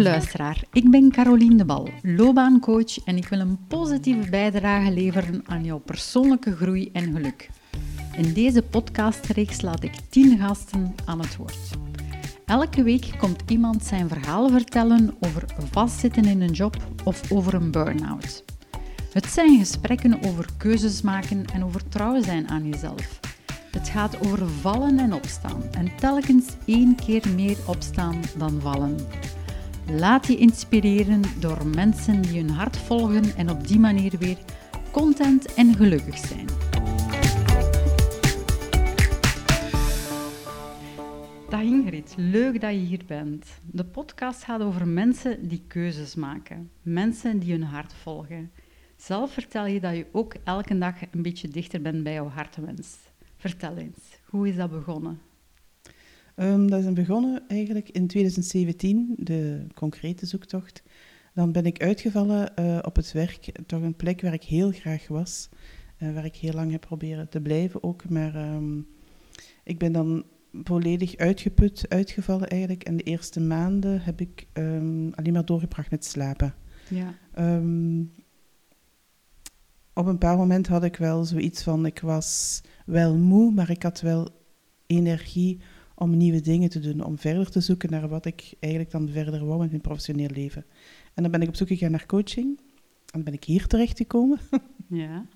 Luisteraar, ik ben Caroline de Bal, loopbaancoach en ik wil een positieve bijdrage leveren aan jouw persoonlijke groei en geluk. In deze podcastreeks laat ik 10 gasten aan het woord. Elke week komt iemand zijn verhaal vertellen over vastzitten in een job of over een burn-out. Het zijn gesprekken over keuzes maken en over trouw zijn aan jezelf. Het gaat over vallen en opstaan en telkens één keer meer opstaan dan vallen. Laat je inspireren door mensen die hun hart volgen en op die manier weer content en gelukkig zijn. Dag Ingrid, leuk dat je hier bent. De podcast gaat over mensen die keuzes maken, mensen die hun hart volgen. Zelf vertel je dat je ook elke dag een beetje dichter bent bij jouw hartwens. Vertel eens, hoe is dat begonnen? Um, dat is begonnen eigenlijk in 2017, de concrete zoektocht. Dan ben ik uitgevallen uh, op het werk, toch een plek waar ik heel graag was, uh, waar ik heel lang heb proberen te blijven ook. Maar um, ik ben dan volledig uitgeput, uitgevallen eigenlijk. En de eerste maanden heb ik um, alleen maar doorgebracht met slapen. Ja. op een paar momenten had ik wel zoiets van, ik was wel moe, maar ik had wel energie om nieuwe dingen te doen, om verder te zoeken naar wat ik eigenlijk dan verder wou in mijn professioneel leven. En dan ben ik op zoek gegaan naar coaching. En dan ben ik hier terechtgekomen. Ja.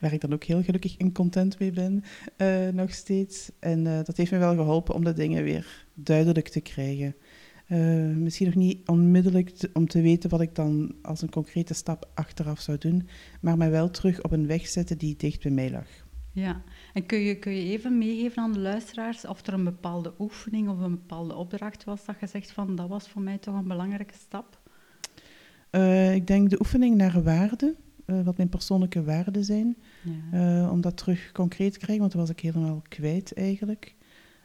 Waar ik dan ook heel gelukkig en content mee ben, uh, nog steeds. En uh, dat heeft me wel geholpen om de dingen weer duidelijk te krijgen. Uh, misschien nog niet onmiddellijk te, om te weten wat ik dan als een concrete stap achteraf zou doen, maar mij wel terug op een weg zetten die dicht bij mij lag. Ja, en kun je, kun je even meegeven aan de luisteraars of er een bepaalde oefening of een bepaalde opdracht was dat je zegt van dat was voor mij toch een belangrijke stap? Uh, ik denk de oefening naar waarde, uh, wat mijn persoonlijke waarden zijn, ja. uh, om dat terug concreet te krijgen, want dat was ik helemaal kwijt eigenlijk.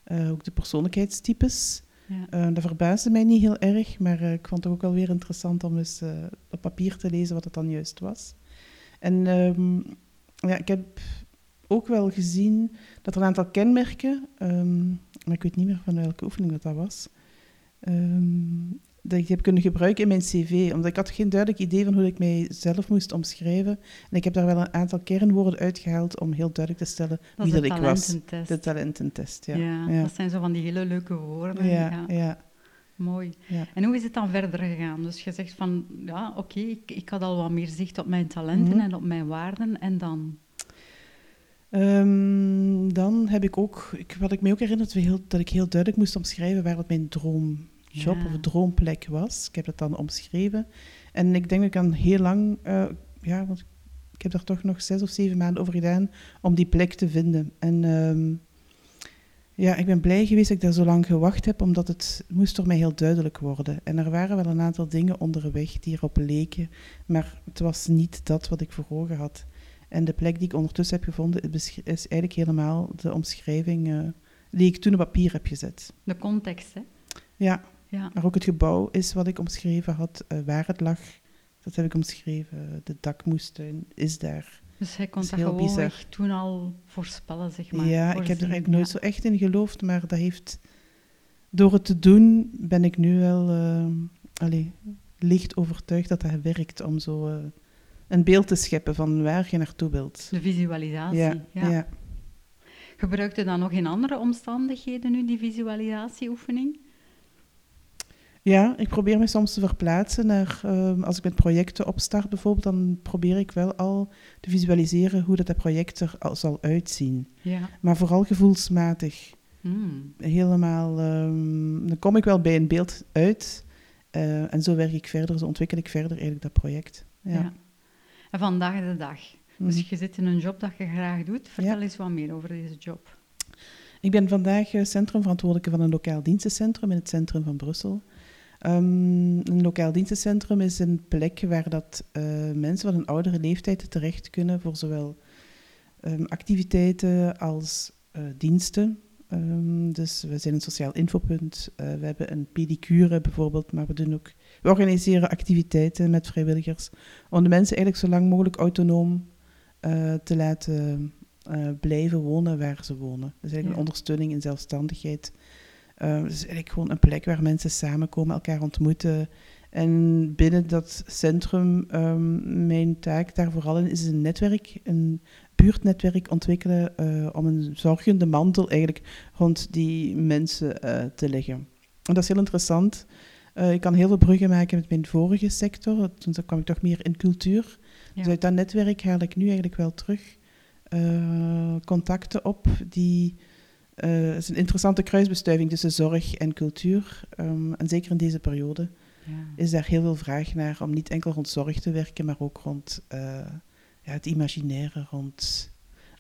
ook de persoonlijkheidstypes. Ja. dat verbaasde mij niet heel erg, maar ik vond het ook wel weer interessant om eens op papier te lezen wat het dan juist was. En um, ja, ik heb ook wel gezien dat er een aantal kenmerken, um, maar ik weet niet meer van welke oefening dat, dat was, um, dat ik heb kunnen gebruiken in mijn cv. Omdat ik had geen duidelijk idee van hoe ik mijzelf moest omschrijven. En ik heb daar wel een aantal kernwoorden uitgehaald om heel duidelijk te stellen wie dat ik was. De talententest. Ja. Ja, ja. dat zijn zo van die hele leuke woorden. Ja, ja. Mooi. Ja. En hoe is het dan verder gegaan? Dus je zegt van, ja, oké, okay, ik, ik had al wat meer zicht op mijn talenten mhm. en op mijn waarden. En dan? Um, dan heb ik ook, ik, wat ik me ook herinner, dat, heel, dat ik heel duidelijk moest omschrijven waar wat mijn droomjob ja. of droomplek was. Ik heb dat dan omschreven. En ik denk dat ik dan heel lang, uh, ja, want ik heb daar toch nog zes of zeven maanden over gedaan om die plek te vinden. En um, ja, ik ben blij geweest dat ik daar zo lang gewacht heb, omdat het moest door mij heel duidelijk worden. En er waren wel een aantal dingen onderweg die erop leken, maar het was niet dat wat ik voor ogen had. En de plek die ik ondertussen heb gevonden is eigenlijk helemaal de omschrijving uh, die ik toen op papier heb gezet. De context, hè? Ja, ja. maar ook het gebouw is wat ik omschreven had, uh, waar het lag. Dat heb ik omschreven. De dakmoestuin is daar. Dus hij kon dat, dat gewoon toen al voorspellen, zeg maar. Ja, ik heb er eigenlijk nooit zo echt in geloofd, maar dat heeft... Door het te doen ben ik nu wel uh, allez, licht overtuigd dat dat werkt om zo een beeld te scheppen van waar je naartoe wilt. De visualisatie, ja. ja. Gebruik je dan nog in andere omstandigheden nu die visualisatieoefening? Ja, ik probeer me soms te verplaatsen naar, uh, als ik met projecten opstart bijvoorbeeld, dan probeer ik wel al te visualiseren hoe dat, dat project er al zal uitzien. Ja. Maar vooral gevoelsmatig. Hmm. Helemaal, um, dan kom ik wel bij een beeld uit uh, en zo werk ik verder, zo ontwikkel ik verder eigenlijk dat project. ja. ja. Vandaag de dag. Dus mhm. je zit in een job dat je graag doet. Vertel eens wat meer over deze job. Ik ben vandaag eh, centrumverantwoordelijke van een lokaal dienstencentrum in het centrum van Brussel. Um, een lokaal dienstencentrum is een plek waar dat, uh, mensen van een oudere leeftijd terecht kunnen voor zowel um, activiteiten als uh, diensten. Um, dus we zijn een sociaal infopunt. Uh, we hebben een pedicure bijvoorbeeld, maar we doen ook we organiseren activiteiten met vrijwilligers om de mensen eigenlijk zo lang mogelijk autonoom uh, te laten uh, blijven wonen waar ze wonen. Dus eigenlijk ja. een ondersteuning in zelfstandigheid Uh, dus eigenlijk gewoon een plek waar mensen samenkomen, elkaar ontmoeten. En binnen dat centrum, um, mijn taak daar vooral in is een netwerk, een buurtnetwerk ontwikkelen uh, om een zorgende mantel eigenlijk rond die mensen uh, te leggen. En dat is heel interessant. ik kan heel veel bruggen maken met mijn vorige sector. Toen kwam ik toch meer in cultuur. Dus uit dat netwerk haal ik nu eigenlijk wel terug contacten op die uh, het is een interessante kruisbestuiving tussen zorg en cultuur. Um, en zeker in deze periode ja. is daar heel veel vraag naar om niet enkel rond zorg te werken, maar ook rond uh, ja, het imaginaire, rond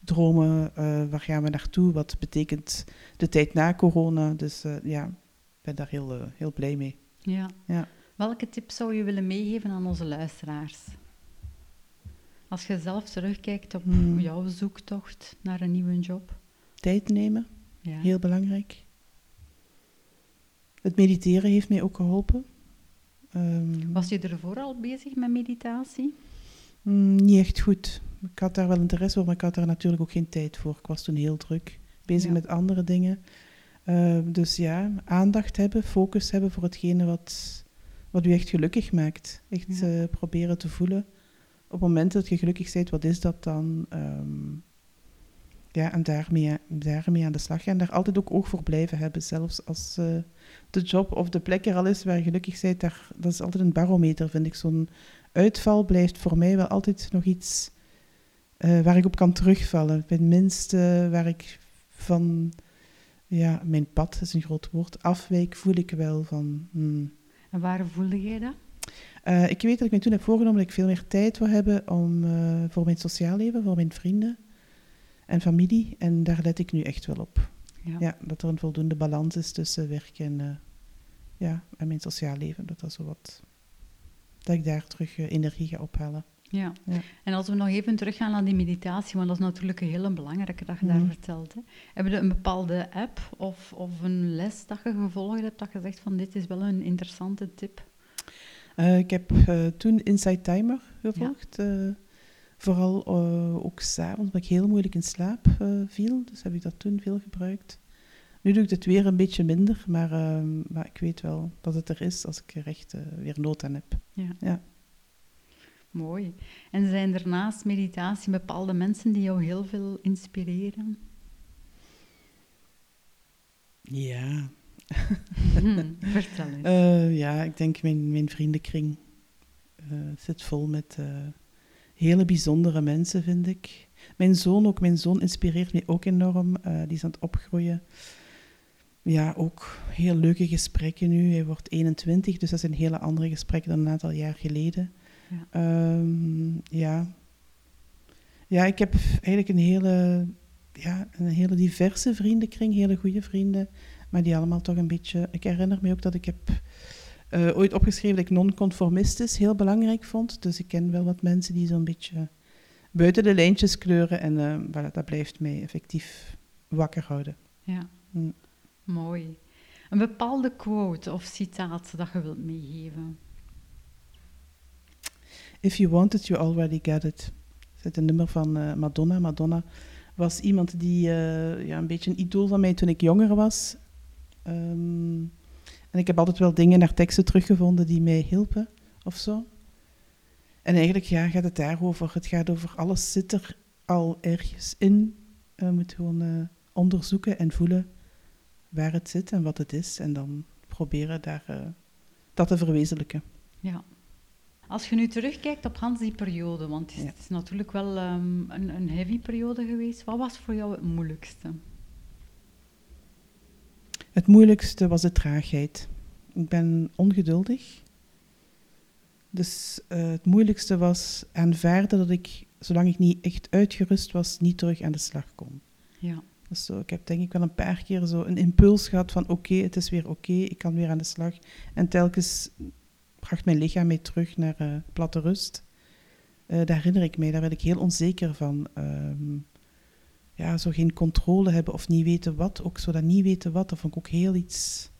dromen. Uh, waar gaan we naartoe? Wat betekent de tijd na corona? Dus ja, ik ben daar heel, heel blij mee. Ja. ja. Welke tips zou je willen meegeven aan onze luisteraars? Als je zelf terugkijkt op hmm. jouw zoektocht naar een nieuwe job. Tijd nemen ja. Heel belangrijk. Het mediteren heeft mij ook geholpen. Um, Was je ervoor al bezig met meditatie? Mm, niet echt goed. Ik had daar wel interesse voor, maar ik had daar natuurlijk ook geen tijd voor. Ik was toen heel druk bezig met andere dingen. Uh, dus ja, aandacht hebben, focus hebben voor hetgene wat, wat u echt gelukkig maakt. Echt uh, proberen te voelen. Op het moment dat je gelukkig bent, wat is dat dan? Um, ja, en daarmee, daarmee aan de slag gaan. Daar altijd ook oog voor blijven hebben. Zelfs als uh, de job of de plek er al is waar je gelukkig bent. Daar, dat is altijd een barometer, vind ik. Zo'n uitval blijft voor mij wel altijd nog iets uh, waar ik op kan terugvallen. Bij het minste waar ik van... Ja, mijn pad is een groot woord. Afwijk voel ik wel van... Hmm. En waar voelde jij dat? Uh, ik weet dat ik me toen heb voorgenomen dat ik veel meer tijd wil hebben om, voor mijn sociaal leven, voor mijn vrienden en familie. En daar let ik nu echt wel op. Ja. ja dat er een voldoende balans is tussen werk en, uh, ja, en mijn sociaal leven. Dat, dat, zo wat, dat ik daar terug uh, energie ga ophalen. Ja. ja. en als we nog even teruggaan naar die meditatie, want dat is natuurlijk een hele belangrijke dat je daar mhm. vertelt. Hè. Hebben we een bepaalde app of, of een les dat je gevolgd hebt, dat je zegt van dit is wel een interessante tip? Uh, ik heb toen Inside Timer gevolgd. Ja. Vooral uh, ook s'avonds, omdat ik heel moeilijk in slaap uh, viel. Dus heb ik dat toen veel gebruikt. Nu doe ik het weer een beetje minder, maar, uh, maar ik weet wel dat het er is als ik er echt eh, weer nood aan heb. Ja. ja. Mooi. En zijn er naast meditatie bepaalde mensen die jou heel veel inspireren? Ja. Hmm, vertel eens. ja, ik denk mijn, mijn vriendenkring zit vol met hele bijzondere mensen, vind ik. Mijn zoon ook, mijn zoon inspireert me ook enorm. Die is aan het opgroeien. Ja, ook heel leuke gesprekken nu. Hij wordt 21, dus dat zijn hele andere gesprekken dan een aantal jaar geleden. Ja, um, ja. ja ik heb eigenlijk een hele, ja, een hele diverse vriendenkring, hele goede vrienden. Maar die allemaal toch een beetje... Ik herinner me ook dat ik heb uh, ooit opgeschreven dat ik non-conformistisch heel belangrijk vond. Dus ik ken wel wat mensen die zo'n beetje buiten de lijntjes kleuren. En uh, voilà, dat blijft mij effectief wakker houden. Ja, mm. Mooi. Een bepaalde quote of citaat dat je wilt meegeven? If you want it, you already get it. Dat is een nummer van uh, Madonna. Madonna was iemand die ja, een beetje een idool van mij toen ik jonger was. Um, en ik heb altijd wel dingen naar teksten teruggevonden die mij hielpen of zo. En eigenlijk ja, gaat het daarover. Het gaat over alles zit er al ergens in. We moeten gewoon uh, onderzoeken en voelen waar het zit en wat het is. En dan proberen daar, uh, dat te verwezenlijken. Ja. Als je nu terugkijkt op Hans die periode, want het is, natuurlijk wel um, een, een heavy periode geweest. Wat was voor jou het moeilijkste? Het moeilijkste was de traagheid. Ik ben ongeduldig. Dus uh, het moeilijkste was aanvaarden dat ik, zolang ik niet echt uitgerust was, niet terug aan de slag kon. Ja. Dus zo, ik heb denk ik wel een paar keer zo een impuls gehad van oké, het is weer oké, ik kan weer aan de slag. En telkens bracht mijn lichaam mij terug naar uh, platte rust. Uh, daar herinner ik mij, daar werd ik heel onzeker van. Um, ja, zo geen controle hebben of niet weten wat. Ook zo dat niet weten wat, dat vond ik ook heel iets...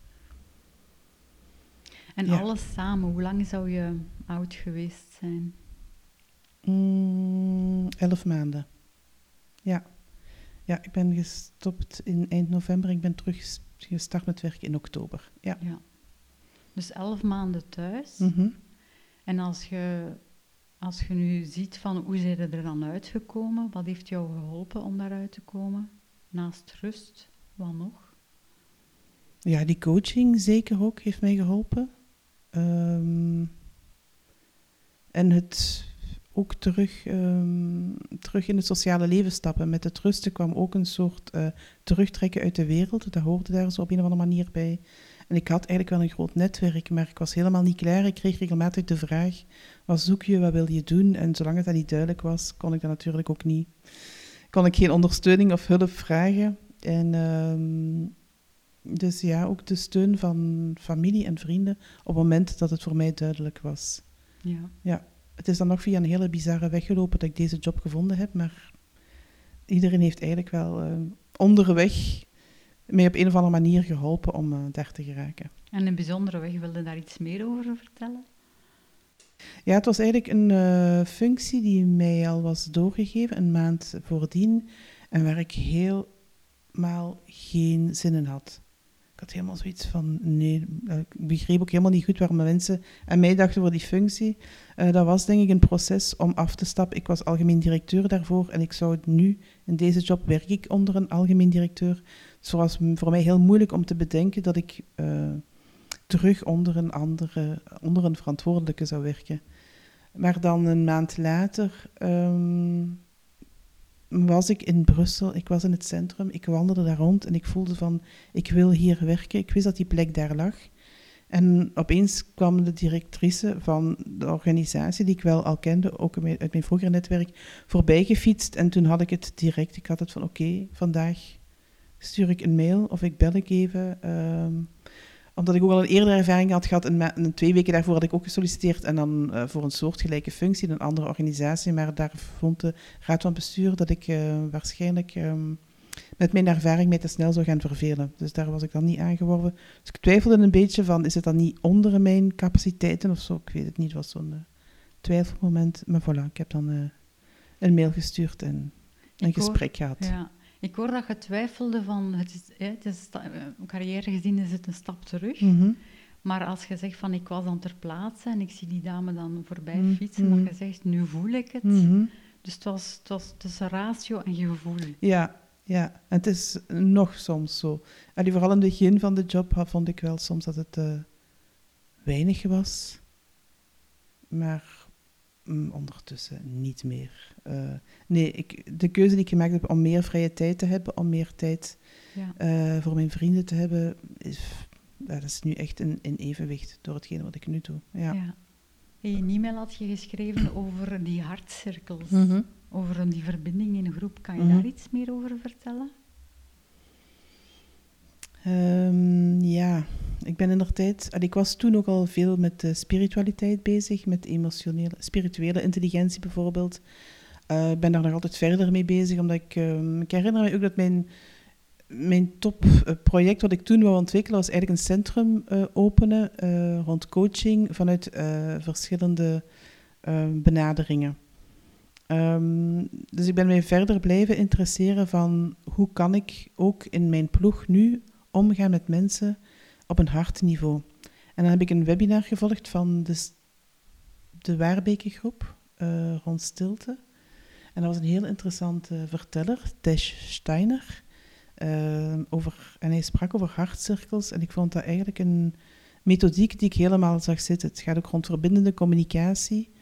En alles samen, hoe lang zou je oud geweest zijn? Mm, elf maanden. Ja. Ja, ik ben gestopt in eind november. Ik ben terug gestart met werk in oktober. Ja. ja. Dus elf maanden thuis. Mhm. En als je, als je nu ziet van hoe zijn er dan uitgekomen, wat heeft jou geholpen om daaruit te komen? Naast rust, wat nog? Ja, die coaching zeker ook heeft mij geholpen. Ehm, en het ook terug, ehm, terug in het sociale leven stappen. Met het rusten kwam ook een soort uh, terugtrekken uit de wereld. Dat hoorde daar zo op een of andere manier bij. En ik had eigenlijk wel een groot netwerk, maar ik was helemaal niet klaar. Ik kreeg regelmatig de vraag, wat zoek je, wat wil je doen? En zolang het dat niet duidelijk was, kon ik dat natuurlijk ook niet. Kon ik geen ondersteuning of hulp vragen. En ehm, dus ja, ook de steun van familie en vrienden op het moment dat het voor mij duidelijk was. Ja. ja. Het is dan nog via een hele bizarre weg gelopen dat ik deze job gevonden heb, maar iedereen heeft eigenlijk wel uh, onderweg mij op een of andere manier geholpen om uh, daar te geraken. En een bijzondere weg, wilde daar iets meer over vertellen? Ja, het was eigenlijk een uh, functie die mij al was doorgegeven, een maand voordien, en waar ik helemaal geen zin in had. Ik had helemaal zoiets van, nee, eh, ik begreep ook helemaal niet goed waarom mensen aan mij dachten voor die functie. Uh, dat was denk ik een proces om af te stappen. Ik was algemeen directeur daarvoor en ik zou het nu, in deze job werk ik onder een algemeen directeur. Dus het was voor mij heel moeilijk om te bedenken dat ik uh, terug onder een andere, onder een verantwoordelijke zou werken. Maar dan een maand later um, was ik in Brussel, ik was in het centrum, ik wandelde daar rond en ik voelde van, ik wil hier werken. Ik wist dat die plek daar lag. En opeens kwam de directrice van de organisatie, die ik wel al kende, ook uit mijn vroegere netwerk, voorbij gefietst. En toen had ik het direct, ik had het van, oké, vandaag stuur ik een mail of ik bel ik even. Um, omdat ik ook al een eerdere ervaring had gehad. En, twee weken daarvoor had ik ook gesolliciteerd. En dan uh, voor een soortgelijke functie in een andere organisatie. Maar daar vond de raad van bestuur dat ik uh, waarschijnlijk um, met mijn ervaring mij te snel zou gaan vervelen. Dus daar was ik dan niet aangeworven. Dus ik twijfelde een beetje van, is het dan niet onder mijn capaciteiten of zo? Ik weet het niet, het was zo'n uh, twijfelmoment. Maar voilà, ik heb dan een mail gestuurd en een ik gesprek hoor, gehad. Ja. Ik hoor dat je twijfelde van, het is, het is carrière gezien is het een stap terug. Mhm. Maar als je zegt van ik was dan ter plaatse en ik zie die dame dan voorbij Mhm. fietsen, dat je zegt nu voel ik het. Mhm. Dus het was, het was tussen ratio en gevoel. Ja, ja. En het is nog soms zo. En vooral in het begin van de job vond ik wel soms dat het eh, weinig was. Maar mm, ondertussen niet meer. Eh, nee, ik, de keuze die ik gemaakt heb om meer vrije tijd te hebben, om meer tijd Ja. eh, voor mijn vrienden te hebben, is, dat is nu echt in, in evenwicht door hetgene wat ik nu doe. Ja. Ja. In een e-mail had je geschreven over die hartcirkels, Mhm. over die verbinding in een groep. Kan je Mhm. daar iets meer over vertellen? Ehm, ja, ik ben in de tijd. en Ik was toen ook al veel met de spiritualiteit bezig, met emotionele, spirituele intelligentie bijvoorbeeld. Eh, Ik ben daar nog altijd verder mee bezig, omdat ik. ehm, ik herinner me ook dat mijn, mijn topproject wat ik toen wou ontwikkelen was eigenlijk een centrum eh, openen eh, rond coaching vanuit eh, verschillende eh, benaderingen. Ehm, dus ik ben mij verder blijven interesseren van hoe kan ik ook in mijn ploeg nu omgaan met mensen op een hartniveau. En dan heb ik een webinar gevolgd van de, de Waarbeke groep eh, rond stilte. En dat was een heel interessante verteller, Tesh Steiner. eh, over, en hij sprak over hartcirkels. En ik vond dat eigenlijk een methodiek die ik helemaal zag zitten. Het gaat ook rond verbindende communicatie.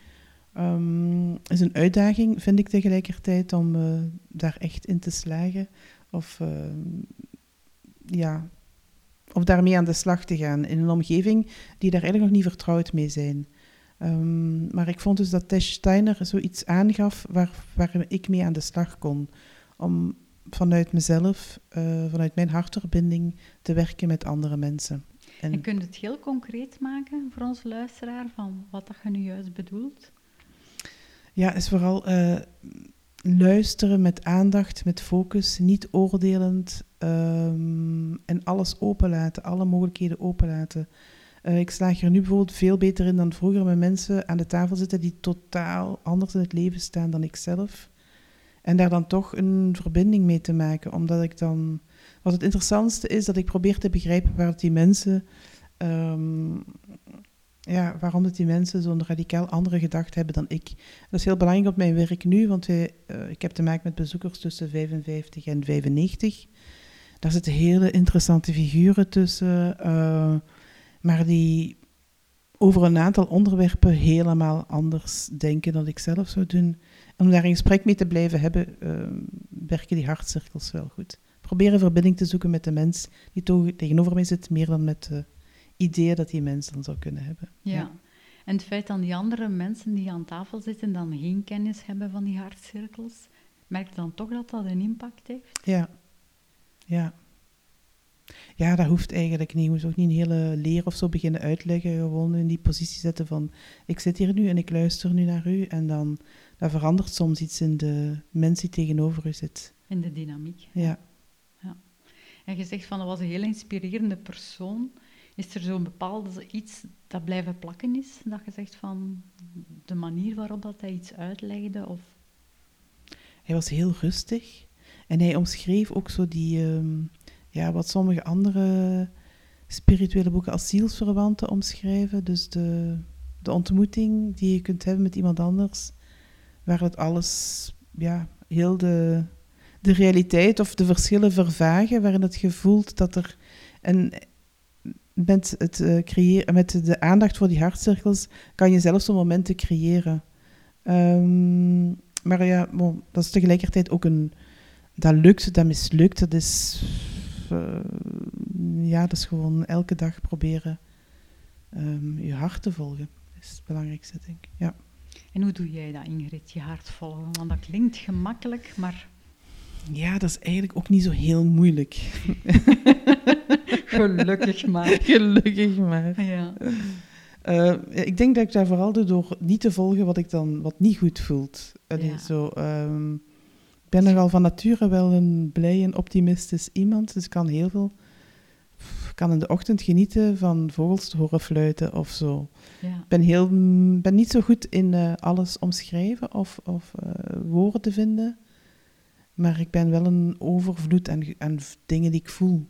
Ehm, is een uitdaging, vind ik tegelijkertijd, om eh, daar echt in te slagen. Of, ehm, ja, of daarmee aan de slag te gaan in een omgeving die daar eigenlijk nog niet vertrouwd mee zijn. Ehm, maar ik vond dus dat Tesh Steiner zoiets aangaf waar, waar ik mee aan de slag kon. Om vanuit mezelf, eh, vanuit mijn hartverbinding, te werken met andere mensen. En, En kun je het heel concreet maken voor onze luisteraar van wat dat je nu juist bedoelt? Ja, is vooral eh, luisteren met aandacht, met focus, niet oordelend ehm, en alles openlaten, alle mogelijkheden openlaten. Eh, ik slaag er nu bijvoorbeeld veel beter in dan vroeger met mensen aan de tafel zitten die totaal anders in het leven staan dan ik zelf. En daar dan toch een verbinding mee te maken, omdat ik dan wat het interessantste is, dat ik probeer te begrijpen waar die mensen, ehm, ja, waarom dat die mensen zo'n radicaal andere gedachte hebben dan ik. Dat is heel belangrijk op mijn werk nu, want eh, ik heb te maken met bezoekers tussen 55 en 95. Daar zitten hele interessante figuren tussen, uh, maar die over een aantal onderwerpen helemaal anders denken dan ik zelf zou doen. En om daar een gesprek mee te blijven hebben, uh, werken die hartcirkels wel goed. Proberen verbinding te zoeken met de mens die tegenover mij zit, meer dan met de ideeën dat die mens dan zou kunnen hebben. Ja. En het feit dat die andere mensen die aan tafel zitten dan geen kennis hebben van die hartcirkels, merk je dan toch dat dat een impact heeft? Ja. Ja. Ja, dat hoeft eigenlijk niet. Je moet ook niet een hele leer of zo beginnen uitleggen. Gewoon in die positie zetten van, ik zit hier nu en ik luister nu naar u. En dan dat verandert soms iets in de mens die tegenover u zit. In de dynamiek. Ja. ja. En je zegt van, dat was een heel inspirerende persoon. Is er zo'n bepaald iets dat blijven plakken is? Dat je zegt van, de manier waarop dat hij iets uitlegde? Of... Hij was heel rustig. En hij omschreef ook zo die... Ehm, ja, wat sommige andere spirituele boeken als zielsverwanten omschrijven. Dus de, de ontmoeting die je kunt hebben met iemand anders, waar het alles, ja, heel de, de realiteit of de verschillen vervagen, waarin het gevoelt dat er. Met, het, uh, creëren, met de aandacht voor die hartcirkels kan je zelfs zo'n momenten creëren. Um, maar ja, bon, dat is tegelijkertijd ook een. Dat lukt, dat mislukt, dat is uh, ja, dat is gewoon elke dag proberen um, je hart te volgen. Dat is het belangrijkste, denk ik. Ja. En hoe doe jij dat, Ingrid, je hart volgen? Want dat klinkt gemakkelijk, maar... Ja, dat is eigenlijk ook niet zo heel moeilijk. Gelukkig maar. Gelukkig maar. Ja. Uh, ik denk dat ik daar vooral doe door niet te volgen wat ik dan wat niet goed voelt. Ja. Zo, um, ben nogal van nature wel een blij en optimistisch iemand, dus ik kan heel veel... kan in de ochtend genieten van vogels te horen fluiten of zo. Ja. ben, heel, ben niet zo goed in uh, alles omschrijven of, of uh, woorden te vinden, maar ik ben wel een overvloed aan, aan dingen die ik voel.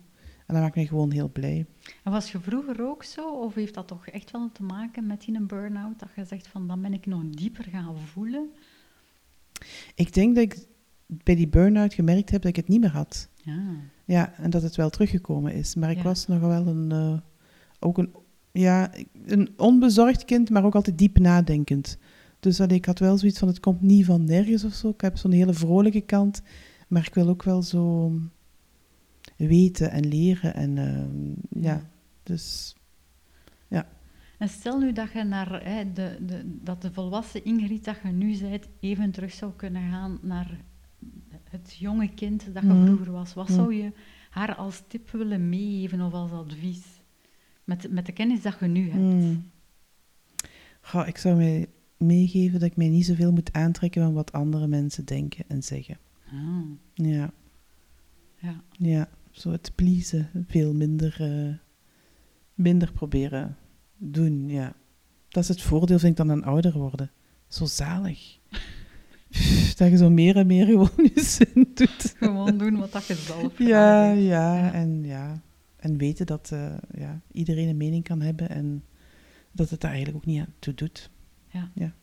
En dat maakt me gewoon heel blij. En was je vroeger ook zo? Of heeft dat toch echt wel te maken met in een burn-out? Dat je zegt van, dan ben ik nog dieper gaan voelen? Ik denk dat ik bij die burn-out gemerkt heb dat ik het niet meer had. Ja. Ja, en dat het wel teruggekomen is. Maar ik was nog wel een, uh, ook een, ja, een onbezorgd kind, maar ook altijd diep nadenkend. Dus dat ik had wel zoiets van, het komt niet van nergens of zo. Ik heb zo'n hele vrolijke kant, maar ik wil ook wel zo weten en leren. En uh, ja. dus ja. En stel nu dat je naar hè, de, de, dat de volwassen Ingrid dat je nu bent, even terug zou kunnen gaan naar het jonge kind dat je mm. vroeger was, wat mm. zou je haar als tip willen meegeven of als advies? Met, met de kennis dat je nu hebt. Mm. Goh, ik zou mij meegeven dat ik mij niet zoveel moet aantrekken van wat andere mensen denken en zeggen. Ah. Ja. Ja. Ja, zo het pleasen veel minder, uh, minder proberen doen, ja. Dat is het voordeel, vind ik, dan een ouder worden. Zo zalig. dat je zo meer en meer gewoon je zin doet. Gewoon doen wat dat je zelf ja, ja, ja, en ja. En weten dat uh, ja, iedereen een mening kan hebben en dat het daar eigenlijk ook niet aan toe doet. Ja. ja.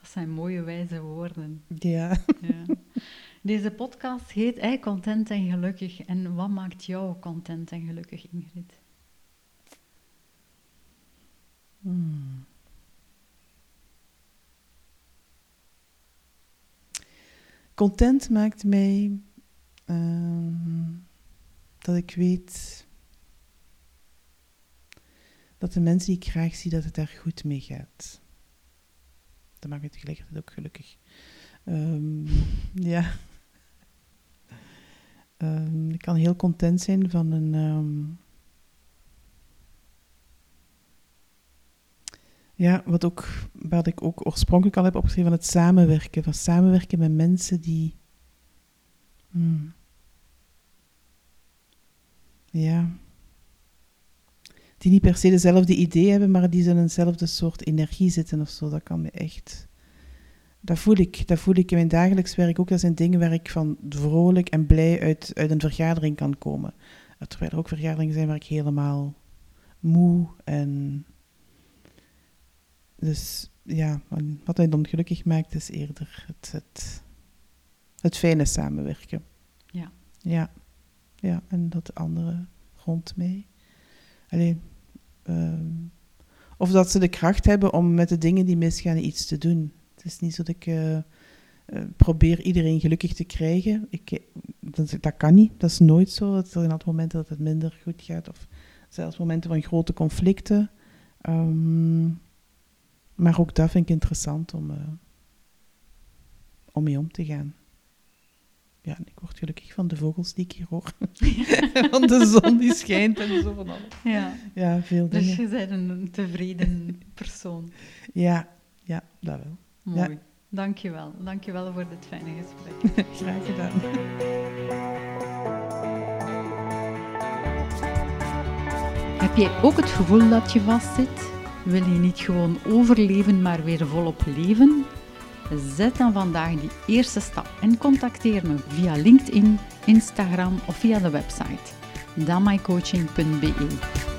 Dat zijn mooie wijze woorden. Ja. ja. Deze podcast heet hey, Content en Gelukkig. En wat maakt jou content en gelukkig, Ingrid? Hmm. Content maakt mij uh, dat ik weet dat de mensen die ik graag zie, dat het daar goed mee gaat. Dat maakt me tegelijkertijd ook gelukkig. Um, ja. Um, ik kan heel content zijn van een. Um, Ja, wat, ook, wat ik ook oorspronkelijk al heb opgeschreven van het samenwerken. Van samenwerken met mensen die. Hmm, ja. Die niet per se dezelfde idee hebben, maar die in eenzelfde soort energie zitten of zo. Dat kan me echt dat voel ik. Dat voel ik in mijn dagelijks werk ook. Dat zijn dingen waar ik van vrolijk en blij uit, uit een vergadering kan komen. Terwijl er ook vergaderingen zijn waar ik helemaal moe en... Dus ja, wat mij dan gelukkig maakt is eerder het, het, het fijne samenwerken. Ja. Ja. Ja, en dat de anderen rond mij. Alleen, ehm, of dat ze de kracht hebben om met de dingen die misgaan iets te doen. Het is niet zo dat ik uh, probeer iedereen gelukkig te krijgen. Ik, dat, dat, kan niet, dat is nooit zo. Dat er in momenten dat het minder goed gaat, of zelfs momenten van grote conflicten. Um, maar ook dat vind ik interessant om, uh, om mee om te gaan. Ja, en ik word gelukkig van de vogels die ik hier hoor. van de zon die schijnt en zo van alles. Ja, ja veel dus dingen. Dus je bent een tevreden persoon. Ja, ja, dat wel. Mooi. Ja. Dankjewel. Dankjewel voor dit fijne gesprek. Graag gedaan. Heb jij ook het gevoel dat je vastzit? Wil je niet gewoon overleven, maar weer volop leven? Zet dan vandaag die eerste stap en contacteer me via LinkedIn, Instagram of via de website damaicoaching.be.